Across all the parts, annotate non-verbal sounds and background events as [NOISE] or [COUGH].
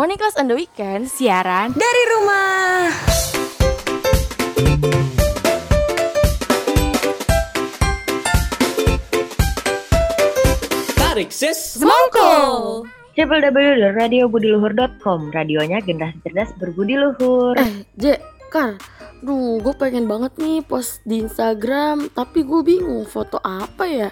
Morning Class on the Weekend siaran dari rumah. Tarik sis Semongko. www.radiobudiluhur.com Radionya generasi cerdas berbudi luhur. Eh, J, Kar, duh gue pengen banget nih post di Instagram, tapi gue bingung foto apa ya?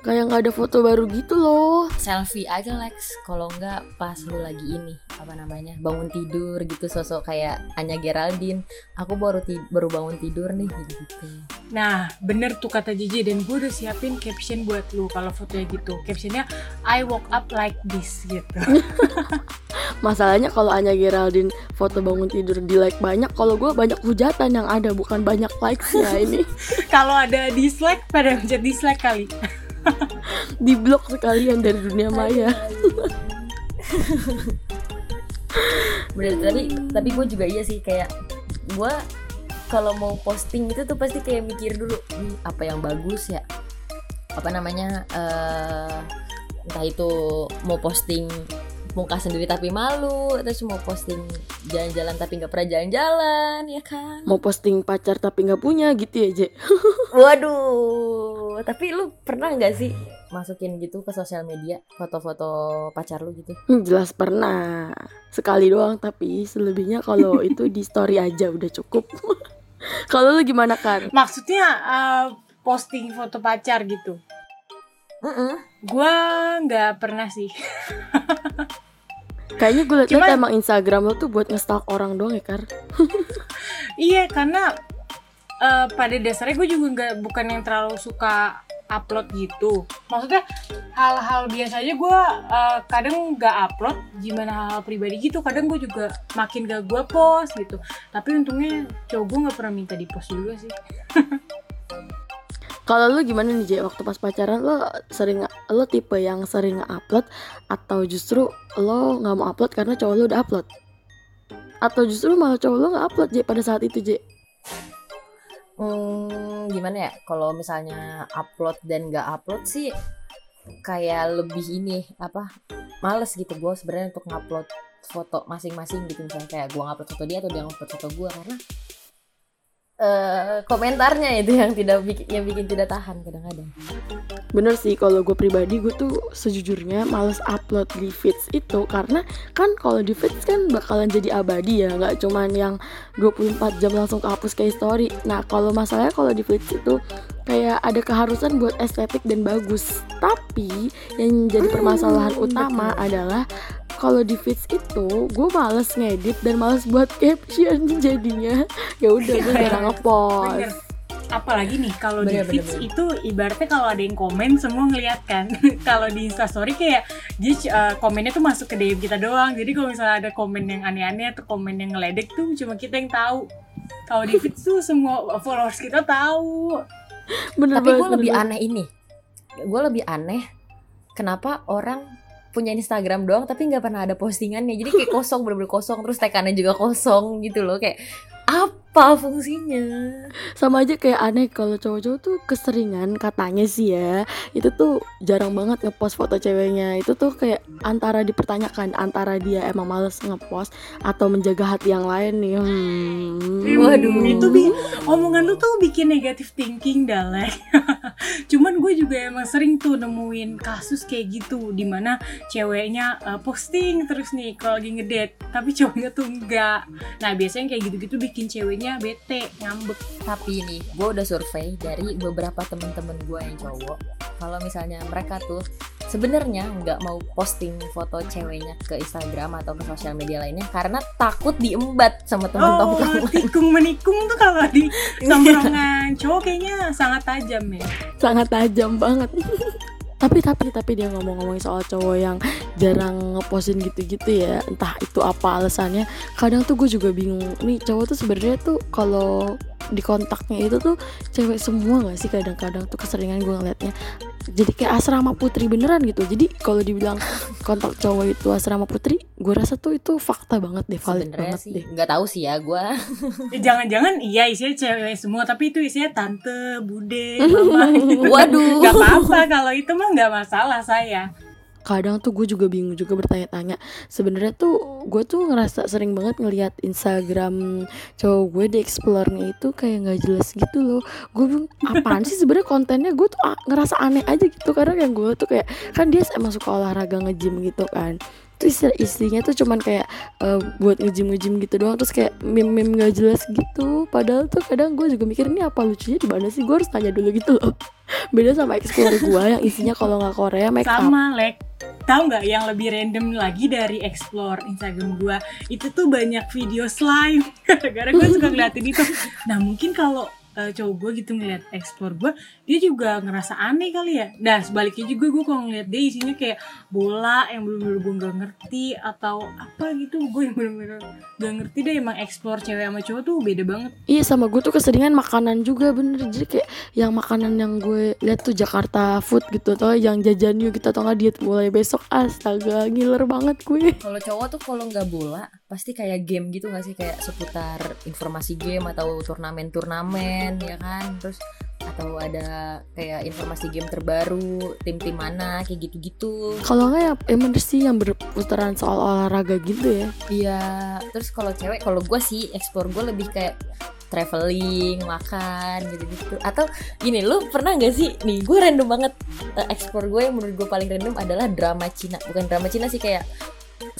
Kayak nggak ada foto baru gitu loh. selfie aja Lex kalau enggak pas lu lagi ini apa namanya bangun tidur gitu sosok kayak Anya Geraldine aku baru ti- baru bangun tidur nih gitu Nah, bener tuh kata Jiji dan gue udah siapin caption buat lu kalau fotonya gitu. Captionnya I woke up like this gitu. [LAUGHS] Masalahnya kalau Anya Geraldine foto bangun tidur di like banyak, kalau gue banyak hujatan yang ada bukan banyak likes ya ini. [LAUGHS] kalau ada dislike pada mencet dislike kali. [LAUGHS] di blok sekalian dari dunia maya. [LAUGHS] bener tapi tapi gue juga iya sih kayak gue kalau mau posting itu tuh pasti kayak mikir dulu "Ih, apa yang bagus ya apa namanya eh entah itu mau posting muka sendiri tapi malu terus mau posting jalan-jalan tapi nggak pernah jalan-jalan ya kan Mau posting pacar tapi nggak punya gitu ya, J. Waduh, tapi lu pernah nggak sih masukin gitu ke sosial media foto-foto pacar lu gitu? Hmm, jelas pernah. Sekali doang tapi selebihnya kalau [LAUGHS] itu di story aja udah cukup. [LAUGHS] kalau lu gimana kan? Maksudnya uh, posting foto pacar gitu. Gua nggak pernah sih. [LAUGHS] Kayaknya gue liat Cuman- emang Instagram lo tuh buat ngestalk orang doang ya, Kar? Iya, karena uh, pada dasarnya gue juga nggak bukan yang terlalu suka upload gitu. Maksudnya hal-hal biasa aja gue uh, kadang nggak upload, gimana hal-hal pribadi gitu. Kadang gue juga makin gak gue post gitu. Tapi untungnya cowok gue nggak pernah minta di post juga sih. [LAUGHS] Kalau lu gimana nih, J? Waktu pas pacaran lo sering lo tipe yang sering upload atau justru lo nggak mau upload karena cowok lo udah upload? Atau justru malah cowok lo nggak upload, J, pada saat itu, J? Hmm, gimana ya? Kalau misalnya upload dan nggak upload sih kayak lebih ini apa? Males gitu gue sebenarnya untuk ngupload foto masing-masing gitu misalnya kayak gue ngupload foto dia atau dia ngupload foto gue karena eh komentarnya itu yang tidak bikin yang bikin tidak tahan kadang-kadang. Bener sih kalau gue pribadi gue tuh sejujurnya males upload di feeds itu karena kan kalau di feeds kan bakalan jadi abadi ya nggak cuman yang 24 jam langsung kehapus kayak story nah kalau masalahnya kalau di feeds itu kayak ada keharusan buat estetik dan bagus tapi yang jadi permasalahan utama adalah kalau di feeds itu gue males ngedit dan males buat [LAUGHS] caption jadinya ya udah gue jarang Bener. ngepost Apalagi nih kalau di feeds bener. itu ibaratnya kalau ada yang komen semua ngeliat kan. [LAUGHS] kalau di Instastory kayak dia uh, komennya tuh masuk ke DM kita doang. Jadi kalau misalnya ada komen yang aneh-aneh atau komen yang ngeledek tuh cuma kita yang tahu. Kalau di feeds tuh semua followers kita tahu. Bener Tapi gue lebih aneh ini. Gue lebih aneh kenapa orang punya Instagram doang tapi nggak pernah ada postingannya. Jadi kayak kosong bener-bener kosong terus tekannya juga kosong gitu loh kayak apa fungsinya? sama aja kayak aneh kalau cowok-cowok tuh keseringan katanya sih ya itu tuh jarang banget ngepost foto ceweknya itu tuh kayak antara dipertanyakan antara dia emang males ngepost atau menjaga hati yang lain nih hmm. Waduh. Itu bi omongan lu tuh bikin negatif thinking dalek. [LAUGHS] Cuman gue juga emang sering tuh nemuin kasus kayak gitu di mana ceweknya uh, posting terus nih kalau lagi ngedate tapi cowoknya tuh enggak. Nah biasanya kayak gitu-gitu bikin ceweknya bete ngambek. Tapi nih, gue udah survei dari beberapa temen-temen gue yang cowok. Kalau misalnya mereka tuh sebenarnya nggak mau posting foto ceweknya ke Instagram atau ke sosial media lainnya karena takut diembat sama Oh, temen-temen. [LAUGHS] tikung menikung tuh kalau di [LAUGHS] tongkrongan cowok kayaknya sangat tajam ya. sangat tajam banget [LAUGHS] tapi tapi tapi dia ngomong-ngomongin soal cowok yang jarang ngepostin gitu-gitu ya entah itu apa alasannya. Kadang tuh gue juga bingung nih cowok tuh sebenarnya tuh kalau di kontaknya itu tuh cewek semua gak sih kadang-kadang tuh keseringan gue ngeliatnya jadi kayak asrama putri beneran gitu jadi kalau dibilang kontak cowok itu asrama putri gue rasa tuh itu fakta banget deh valid Sebenarnya banget sih deh nggak tahu sih ya gue. Ya, Jangan-jangan iya isinya cewek semua tapi itu isinya tante, bude, [LAUGHS] mama. Waduh. Gak apa-apa kalau itu mah nggak masalah saya. Kadang tuh gue juga bingung juga bertanya-tanya. Sebenarnya tuh gue tuh ngerasa sering banget ngelihat Instagram cowok gue di explore-nya itu kayak nggak jelas gitu loh. Gue bingung apaan sih sebenarnya kontennya? Gue tuh ngerasa aneh aja gitu. Karena yang gue tuh kayak kan dia emang suka olahraga nge-gym gitu kan. Terus isti- istrinya tuh cuman kayak eh, buat nge-gym nge-gym gitu doang. Terus kayak meme-meme gak jelas gitu. Padahal tuh kadang gue juga mikir ini apa lucunya di mana sih? Gue harus tanya dulu gitu loh. [LAUGHS] Beda sama explore gue yang isinya kalau nggak Korea make up. Sama lek tahu nggak yang lebih random lagi dari explore Instagram gua? Itu tuh banyak video slime. [LAUGHS] Gara-gara gue suka ngeliatin itu. Nah mungkin kalau eh, cowok gue gitu ngeliat explore gue dia juga ngerasa aneh kali ya. Nah sebaliknya juga gue kalau ngeliat dia isinya kayak bola yang bener-bener gue nggak ngerti atau apa gitu. Gue yang bener-bener gak ngerti deh emang explore cewek sama cowok tuh beda banget. Iya sama gue tuh keseringan makanan juga bener. Jadi kayak yang makanan yang gue lihat tuh Jakarta food gitu Atau yang jajan yuk kita atau nggak diet mulai besok. Astaga ngiler banget gue. Kalau cowok tuh kalau nggak bola pasti kayak game gitu nggak sih? Kayak seputar informasi game atau turnamen-turnamen ya kan? Terus atau ada kayak informasi game terbaru tim-tim mana kayak gitu-gitu. Kalau nggak ya emang sih yang berputaran soal olahraga gitu ya. Iya terus kalau cewek kalau gue sih explore gue lebih kayak traveling makan gitu-gitu. Atau gini lu pernah nggak sih? Nih gue random banget eh, explore gue yang menurut gue paling random adalah drama Cina. Bukan drama Cina sih kayak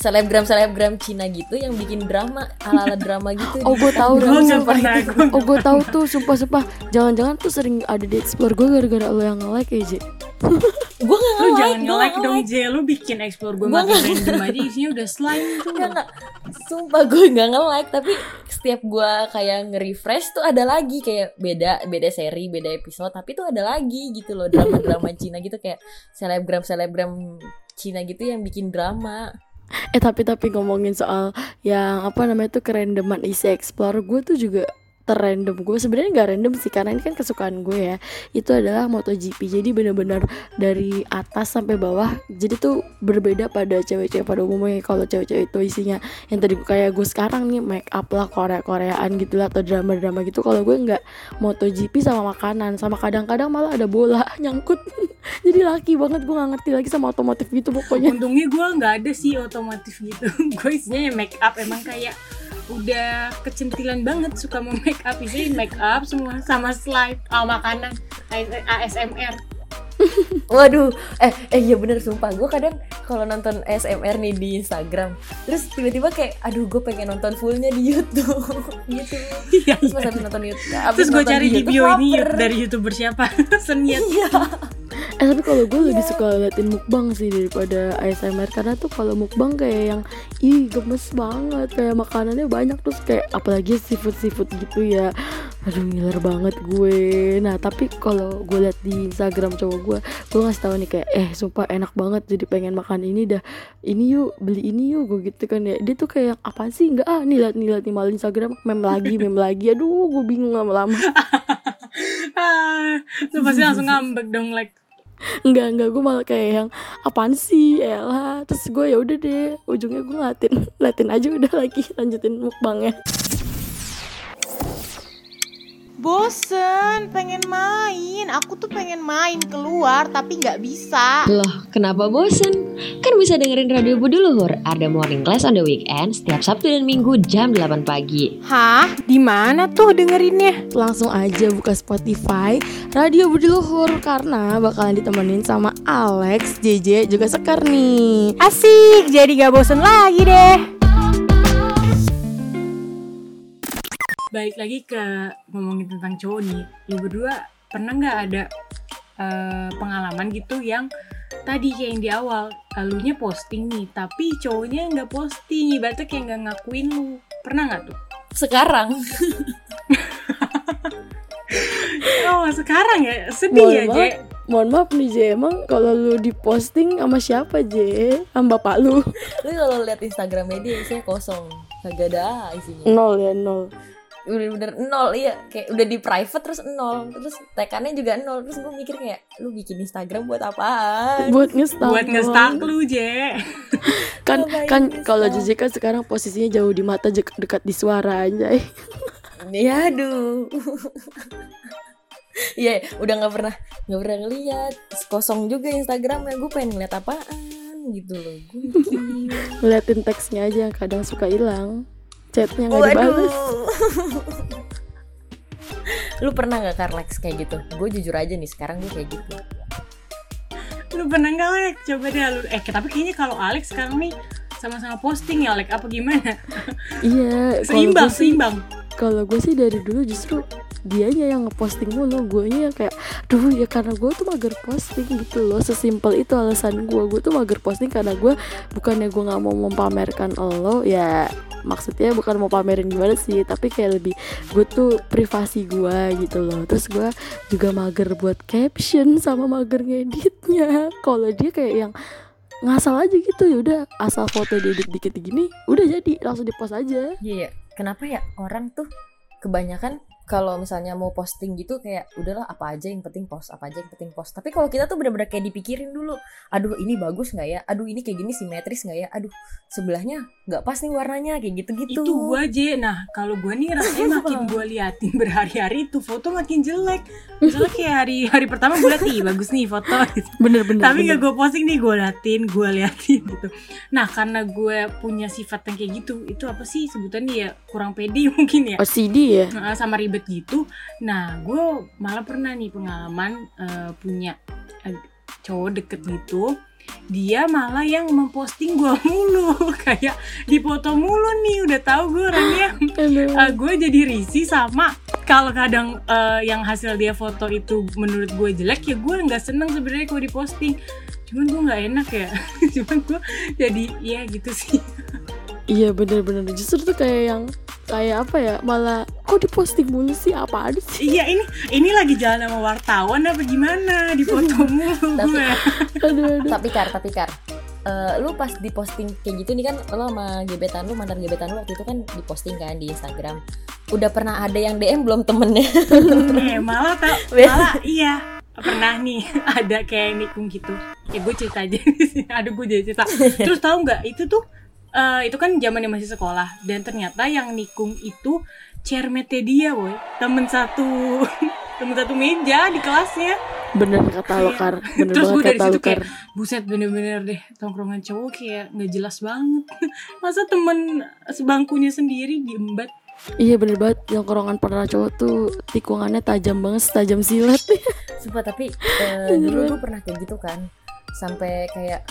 selebgram selebgram Cina gitu yang bikin drama ala ala drama gitu Oh gue tahu gue dong nggak sumpah pernah gue Oh gue tahu tuh sumpah sumpah Jangan-jangan tuh sering ada di explore gue gara-gara lo yang nge-like ya Ji [LAUGHS] gue nggak lu nge-like jangan gue nge-like nggak dong. J. Lu bikin explore gue makin random aja isinya udah slime [LAUGHS] tuh. Nggak. sumpah gue nggak nge-like. Tapi setiap gue kayak nge-refresh tuh ada lagi. Kayak beda beda seri beda episode. Tapi tuh ada lagi gitu loh drama drama Cina gitu. Kayak selebgram selebgram Cina gitu yang bikin drama Eh tapi tapi ngomongin soal yang apa namanya tuh kerandoman isi explore gue tuh juga terrandom. Gue sebenarnya nggak random sih karena ini kan kesukaan gue ya. Itu adalah MotoGP. Jadi bener-bener dari atas sampai bawah jadi tuh berbeda pada cewek-cewek pada umumnya. Kalau cewek-cewek itu isinya yang tadi kayak gue sekarang nih make up lah Korea Koreaan gitu lah atau drama-drama gitu. Kalau gue nggak MotoGP sama makanan sama kadang-kadang malah ada bola [LAUGHS] nyangkut. [LAUGHS] Jadi laki banget gue nggak ngerti lagi sama otomotif gitu pokoknya. Untungnya gue nggak ada sih otomotif gitu. [LAUGHS] Gue isinya ya make up emang kayak udah kecentilan banget suka mau make up. Isinya make up semua sama slide oh, makanan AS- ASMR [LAUGHS] Waduh, eh eh iya bener sumpah. Gue kadang kalau nonton SMR nih di Instagram, terus tiba-tiba kayak aduh gue pengen nonton fullnya di YouTube. Gitu. [LAUGHS] Iya, Terus pas iya. habis nonton YouTube, terus gue cari di bio ini dari youtuber siapa? [LAUGHS] Seniat Eh tapi kalau gue lebih suka liatin mukbang sih daripada ASMR karena tuh kalau mukbang kayak yang ih gemes banget. Kayak makanannya banyak terus kayak apalagi seafood seafood gitu ya. Aduh ngiler banget gue. Nah tapi kalau gue liat di Instagram cowok gue gue ngasih tahu nih kayak eh sumpah enak banget jadi pengen makan ini dah. Ini yuk beli ini yuk gue gitu kan ya. Dia tuh kayak apa sih? Enggak ah nih liat nih liat nih malah Instagram meme lagi meme lagi. Aduh gue bingung lama-lama. [LAUGHS] Ah, lu pasti langsung ngambek dong like Enggak, enggak, gue malah kayak yang apaan sih, elah Terus gue ya udah deh, ujungnya gue ngeliatin, ngeliatin aja udah lagi lanjutin mukbangnya Bosen, pengen main. Aku tuh pengen main keluar tapi nggak bisa. Loh, kenapa bosen? Kan bisa dengerin Radio Budi Luhur, ada morning class on the weekend setiap Sabtu dan Minggu jam 8 pagi. Hah? Di mana tuh dengerinnya? Langsung aja buka Spotify, Radio Budi Luhur Karena bakalan ditemenin sama Alex, JJ, juga Sekar nih Asik, jadi gak bosen lagi deh. Balik lagi ke ngomongin tentang cowok nih. Lu berdua pernah nggak ada eh, pengalaman gitu yang tadi kayak yang di awal eh, lu nya posting nih tapi cowoknya nggak posting ibaratnya kayak nggak ngakuin lu. Pernah nggak tuh? Sekarang. [LAUGHS] Oh sekarang ya? Sedih Mohon ya maaf. Je Mohon maaf nih J, emang kalau lu diposting sama siapa J? Sama bapak lu? lu kalau lihat Instagramnya dia isinya kosong, kagak ada isinya. Nol ya, nol Bener-bener nol iya, kayak udah di private terus nol, terus tekannya juga nol. Terus gue mikir kayak lu bikin Instagram buat apaan? Buat ngestak buat ngestak lu Je [LAUGHS] Kan, Ngapain kan kalau kan sekarang posisinya jauh di mata dekat di suara aja [LAUGHS] Ya aduh. [LAUGHS] Iya, udah nggak pernah nggak pernah ngeliat kosong juga Instagramnya. Gue pengen ngeliat apaan. gitu loh gokil ngeliatin teksnya aja yang kadang suka hilang chatnya nggak dibalas [LAUGHS] lu pernah nggak Carlex kayak gitu gue jujur aja nih sekarang gue kayak gitu Lu pernah nggak Lek? Coba deh lu. Eh tapi kayaknya kalau Alex sekarang nih sama-sama posting ya Lek apa gimana? [LAUGHS] iya Seimbang, sih seimbang. kalau gue sih dari dulu justru dianya yang ngeposting mulu gue yang kayak duh ya karena gue tuh mager posting gitu loh. Sesimpel itu alasan gue gue tuh mager posting karena gue bukannya gue nggak mau mempamerkan lo ya maksudnya bukan mau pamerin gimana sih tapi kayak lebih gue tuh privasi gue gitu loh. Terus gue juga mager buat caption sama mager ngeditnya. Kalau dia kayak yang ngasal aja gitu ya udah asal foto diedit dikit gini udah jadi langsung dipost aja. Iya, kenapa ya orang tuh kebanyakan kalau misalnya mau posting gitu kayak udahlah apa aja yang penting post apa aja yang penting post tapi kalau kita tuh bener-bener kayak dipikirin dulu aduh ini bagus nggak ya aduh ini kayak gini simetris nggak ya aduh sebelahnya nggak pas nih warnanya kayak gitu-gitu Itu gue aja. Nah kalau gue nih rasanya [LAUGHS] makin gue liatin berhari-hari itu foto makin jelek. Misalnya kayak hari hari pertama gue liat nih bagus nih foto. [LAUGHS] Gitu. bener-bener Tapi bener. gak gue posting nih gue liatin, gue liatin gitu. Nah karena gue punya sifat yang kayak gitu, itu apa sih sebutannya ya kurang pede [LAUGHS] mungkin ya. OCD ya Nah, sama ribet gitu. Nah, gue malah pernah nih pengalaman eh, punya eh, cowok deket gitu. Dia malah yang memposting gue [LAUGHS] mulu, kayak dipoto mulu nih. Udah tahu gue orangnya. Aduh. Eh, gue jadi risih sama kalau kadang eh, yang hasil dia foto itu menurut gue jelek ya gue nggak seneng sebenarnya kalau diposting. Cuman gue nggak enak ya. [LAUGHS] Cuman gue jadi ya gitu sih. Iya bener-bener justru tuh kayak yang kayak apa ya malah kok diposting mulu sih apaan sih? Iya ini ini lagi jalan sama wartawan apa gimana? Dipoto [LAUGHS] mulu Tapi- gue. aduh aduh. Tapi kar tapi kar eh, lu pas diposting kayak gitu nih kan lo sama gebetan lu mantan gebetan lu waktu itu kan diposting kan di Instagram. Udah pernah ada yang DM belum temennya? Eh [LAUGHS] malah tau Beda. malah iya. Pernah nih [LAUGHS] ada kayak nikung gitu. Ya gue cerita aja di aduh gue jadi cerita. Terus tahu nggak itu tuh eh, itu kan zamannya masih sekolah. Dan ternyata yang nikung itu cermete dia boy. Temen satu. [LAUGHS] Temen satu meja di kelasnya. Bener kata lo kar. Bener Terus gue dari situ kayak buset bener-bener deh tongkrongan cowok kayak nggak jelas banget. [LAUGHS] Masa temen sebangkunya sendiri diembat iya bener banget. Yang korongan para cowok tuh tikungannya tajam banget tajam silat. [LAUGHS] Sumpah tapi eh, Beneran. dulu gue pernah kayak gitu kan. Sampai kayak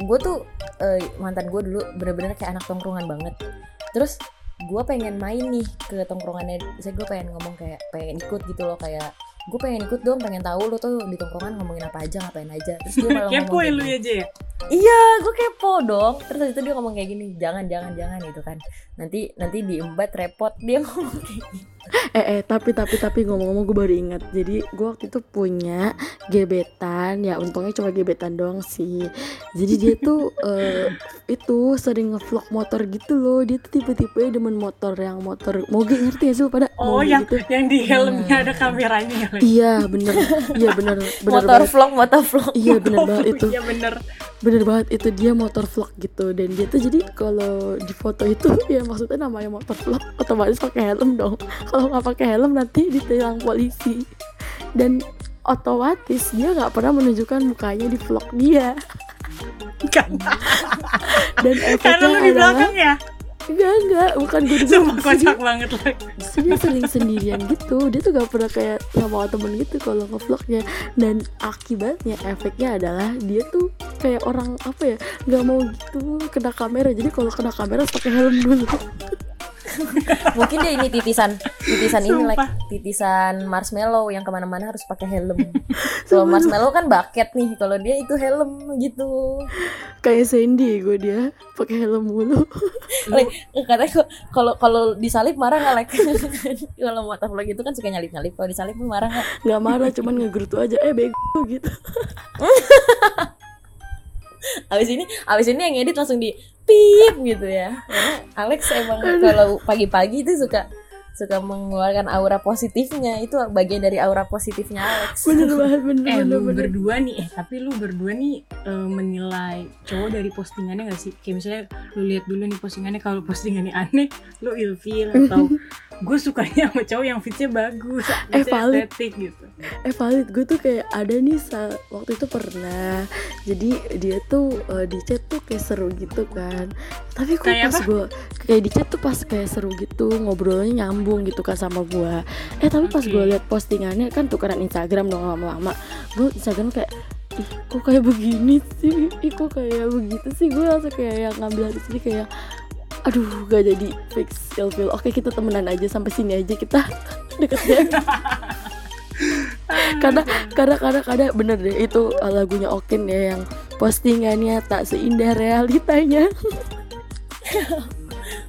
gue tuh eh, mantan gue dulu bener-bener kayak anak tongkrongan banget. Terus gue pengen main nih ke tongkrongannya saya gue pengen ngomong kayak pengen ikut gitu loh kayak gue pengen ikut dong pengen tahu lo tuh di tongkrongan ngomongin apa aja ngapain aja. Terus dia malah [LAUGHS] ngomong kayak lu aja ya iya gue kepo dong. Terus habis itu dia ngomong kayak gini jangan jangan jangan gitu kan. Nanti nanti diembat repot dia [LAUGHS] ngomong kayak gitu eh eh tapi tapi tapi ngomong-ngomong gue baru ingat. Jadi gue waktu itu punya gebetan. Ya untungnya cuma gebetan doang sih. Jadi dia tuh [LAUGHS] eh, itu sering ngevlog motor gitu loh. Dia tuh tipe-tipe demen motor yang motor moge ngerti gak sih pada? Oh Moge yang gitu. yang di helmnya Hmm. ada kameranya ya iya bener. Iya bener bener motor banget. vlog motor vlog. Iya bener banget [LAUGHS] itu. Iya bener bener banget itu dia motor vlog gitu. Dan dia tuh jadi kalau di foto itu [LAUGHS] ya maksudnya namanya motor vlog otomatis pakai helm dong. [LAUGHS] Kalau nggak pakai helm nanti ditilang polisi. Dan otomatis dia nggak pernah menunjukkan mukanya di vlog dia. [LAUGHS] Dan efeknya lu di adalah belakang ya? Enggak enggak bukan gue di sumpah kocak banget Justru dia sering sendirian gitu. Dia tuh gak pernah kayak sama temen gitu kalau ngevlognya dan akibatnya efeknya adalah dia tuh kayak orang apa ya nggak mau gitu kena kamera. Jadi kalau kena kamera pakai helm dulu. [LAUGHS] Mungkin dia ini titisan titisan ini like Sumpah. titisan marshmallow yang ke mana-mana harus pakai helm. [LAUGHS] Kalau marshmallow kan bucket nih kalau dia itu helm gitu. Kayak Sandy gue dia pakai helm mulu. [LAUGHS] Like, katanya kalau kalau disalip marah nggak like? Kalau motor vlog itu kan suka nyalip nyalip kalau disalip marah nggak? Nggak marah cuman ngegerutu aja. Eh bego gitu abis ini abis ini yang edit langsung di pip gitu ya. Karena Alex emang kalau pagi-pagi itu suka suka mengeluarkan aura positifnya. Itu bagian dari aura positifnya Alex. [LAUGHS] Bener banget bener Eh bener lu bener. berdua nih, eh tapi lu berdua nih eh, menilai cowok dari postingannya gak sih? Kayak misalnya lu lihat dulu nih postingannya kalau postingannya [LAUGHS] aneh, lu ilfeel atau [LAUGHS] gue sukanya sama cowok yang fitnya bagus, Eh, valid. estetik gitu. eh valid. Gue tuh kayak ada nih sa- waktu itu pernah. Jadi dia tuh eh, di chat tuh kayak seru gitu kan. Tapi kok Kayak pas gue kayak di chat tuh pas kayak seru gitu ngobrolnya nyambung gitu kan sama gue eh tapi pas gue liat postingannya kan tukeran Instagram dong lama-lama. Gue Instagram kayak ih kok kayak begini sih? Ih kok kayak begitu sih? Gue langsung kayak yang ngambil hati sendiri kayak aduh gak jadi fix ilfil. Oke kita temenan aja sampai sini aja kita [LAUGHS] deket deh [LAUGHS] karena karena karena karena bener deh itu lagunya Okin ya yang postingannya tak seindah realitanya. [LAUGHS]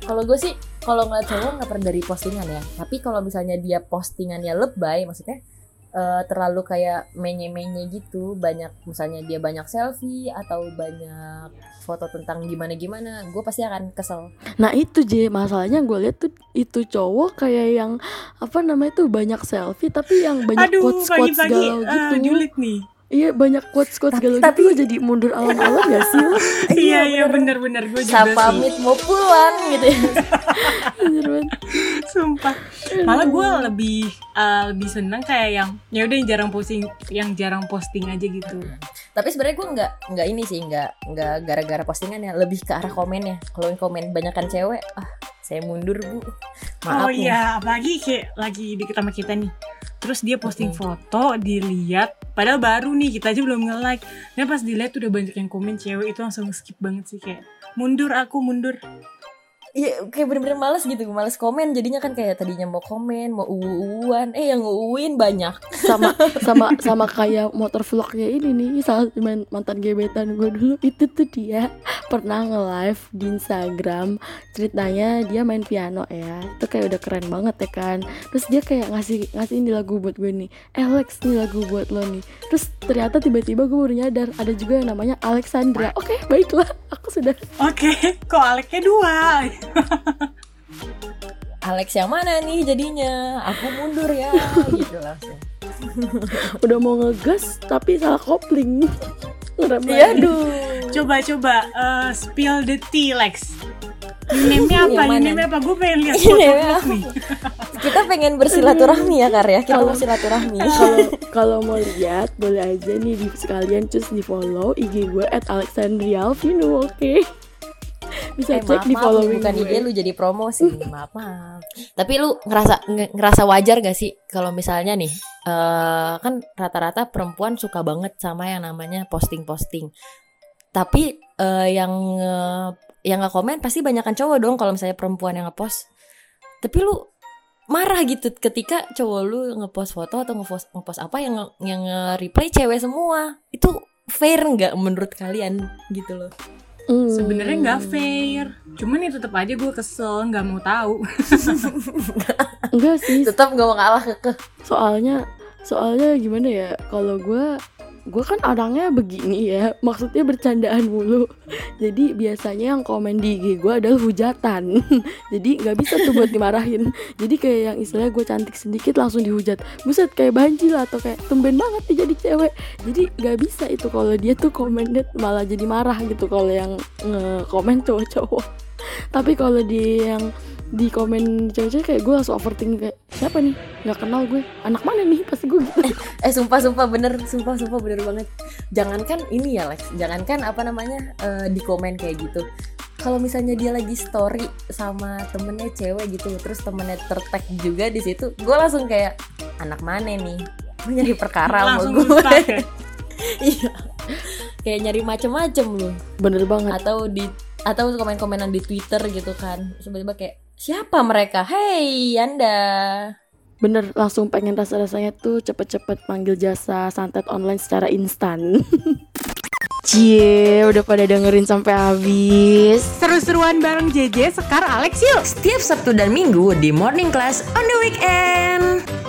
Kalau gue sih kalau nggak cowok nggak pernah dari postingan ya. Tapi kalau misalnya dia postingannya lebay maksudnya eh, terlalu kayak menye-menye gitu banyak misalnya dia banyak selfie atau banyak foto tentang gimana gimana gue pasti akan kesel. Nah itu J. Masalahnya gue lihat tuh itu cowok kayak yang apa namanya tuh banyak selfie tapi yang banyak Aduh, quotes quotes galau eh, gitu. julid nih. Iya banyak quotes quotes Tapi- galau tapi- gitu lo jadi mundur alam-alam gak sih lo [LAUGHS] Iya, iya bener-bener gue juga saya sih. pamit mau pulang gitu ya Bener banget. Sumpah. Malah gue lebih eh, lebih seneng kayak yang ya udah yang jarang posting, yang jarang posting aja gitu. tapi sebenarnya gue nggak nggak ini sih nggak nggak gara-gara postingannya lebih ke arah komennya kalau yang komen banyakan cewek ah saya mundur bu maaf oh iya, apalagi kayak lagi deket sama kita nih. Terus dia posting foto, dilihat, padahal baru nih kita aja belum nge-like. Dan pas dilihat udah banyak yang komen cewek itu langsung skip banget sih kayak mundur aku mundur. Iya kayak bener-bener males gitu Males komen. Jadinya kan kayak tadinya mau komen Mau uwan Eh yang uuin banyak. Sama [LAUGHS] sama sama kayak motor vlognya ini nih. Salah main mantan gebetan gue dulu. Itu tuh dia pernah nge live di Instagram. Ceritanya dia main piano ya. Itu kayak udah keren banget ya kan. Terus dia kayak ngasih ngasih ini lagu buat gue nih. Eh Alex nih lagu buat lo nih. Terus ternyata tiba-tiba gue baru nyadar ada juga yang namanya Alexandra. Oke baiklah. Aku sudah Oke, kok Aleknya dua? [LAUGHS] Alex yang mana nih jadinya? Aku mundur ya Gitu langsung. [LAUGHS] Udah mau ngegas tapi salah kopling. Ngerem Iya. aduh. Coba coba eh, spill the tea Lex. Name-nya apa? Name-nya apa? Gue pengen lihat foto nih. [LAUGHS] Kita pengen bersilaturahmi ya Kar ya. Kita Kalau- bersilaturahmi. kalau kalau mau lihat boleh aja nih di sekalian cus di follow IG gue at Alexandria Alvino oke bisa Eh cek maaf, di follow bukan IG lu jadi promosi. [LAUGHS] Maaf maaf. Tapi lu ngerasa nge- ngerasa wajar gak sih kalau misalnya nih eh kan rata-rata perempuan suka banget sama yang namanya posting-posting. Tapi eh, yang eh, yang nggak komen pasti banyakan cowok dong kalau misalnya perempuan yang ngepost. Tapi lu marah gitu ketika cowok lu ngepost foto atau ngepost ngepost apa yang nge- yang reply cewek semua. Itu fair nggak menurut kalian gitu loh Hmm. Sebenarnya nggak fair. Cuman ya tetap aja gue kesel, nggak mau tahu. enggak sih tetap gak mau kalah ke soalnya soalnya gimana ya kalau gue gue kan orangnya begini ya maksudnya bercandaan mulu. Jadi biasanya yang komen di IG gue adalah hujatan. [LAUGHS] Jadi nggak bisa tuh buat dimarahin. Jadi kayak yang istilahnya gue cantik sedikit langsung dihujat. Buset kayak banjir atau kayak tumben banget nih jadi cewek. Jadi nggak bisa itu kalau dia tuh komennya malah jadi marah gitu kalau yang nge-komen cowok-cowok. [LAUGHS] Tapi kalau di yang di komen cewek-cewek kayak gue langsung overthinking kayak siapa nih nggak kenal gue anak mana nih pasti gue gitu [LAUGHS] Eh sumpah sumpah bener sumpah sumpah bener banget. Jangankan ini ya Lex, jangankan apa namanya eh, di komen kayak gitu. Kalau misalnya dia lagi story sama temennya cewek gitu, terus temennya tertag juga di situ, gue langsung kayak anak mana nih? Gue nyari [LAUGHS] perkara sama Langsung gue. ya. [LAUGHS] Iya. Kayak nyari macem-macem lu. bener banget Atau di atau komen-komenan di Twitter gitu kan. Tiba-tiba kayak siapa mereka? Hey Anda. bener langsung pengen rasa-rasanya tuh cepet-cepet panggil jasa santet online secara instan [LAUGHS] Cie, udah pada dengerin sampai habis. Seru-seruan bareng JJ, Sekar, Alex yuk. Setiap Sabtu dan Minggu di Morning Class on the Weekend.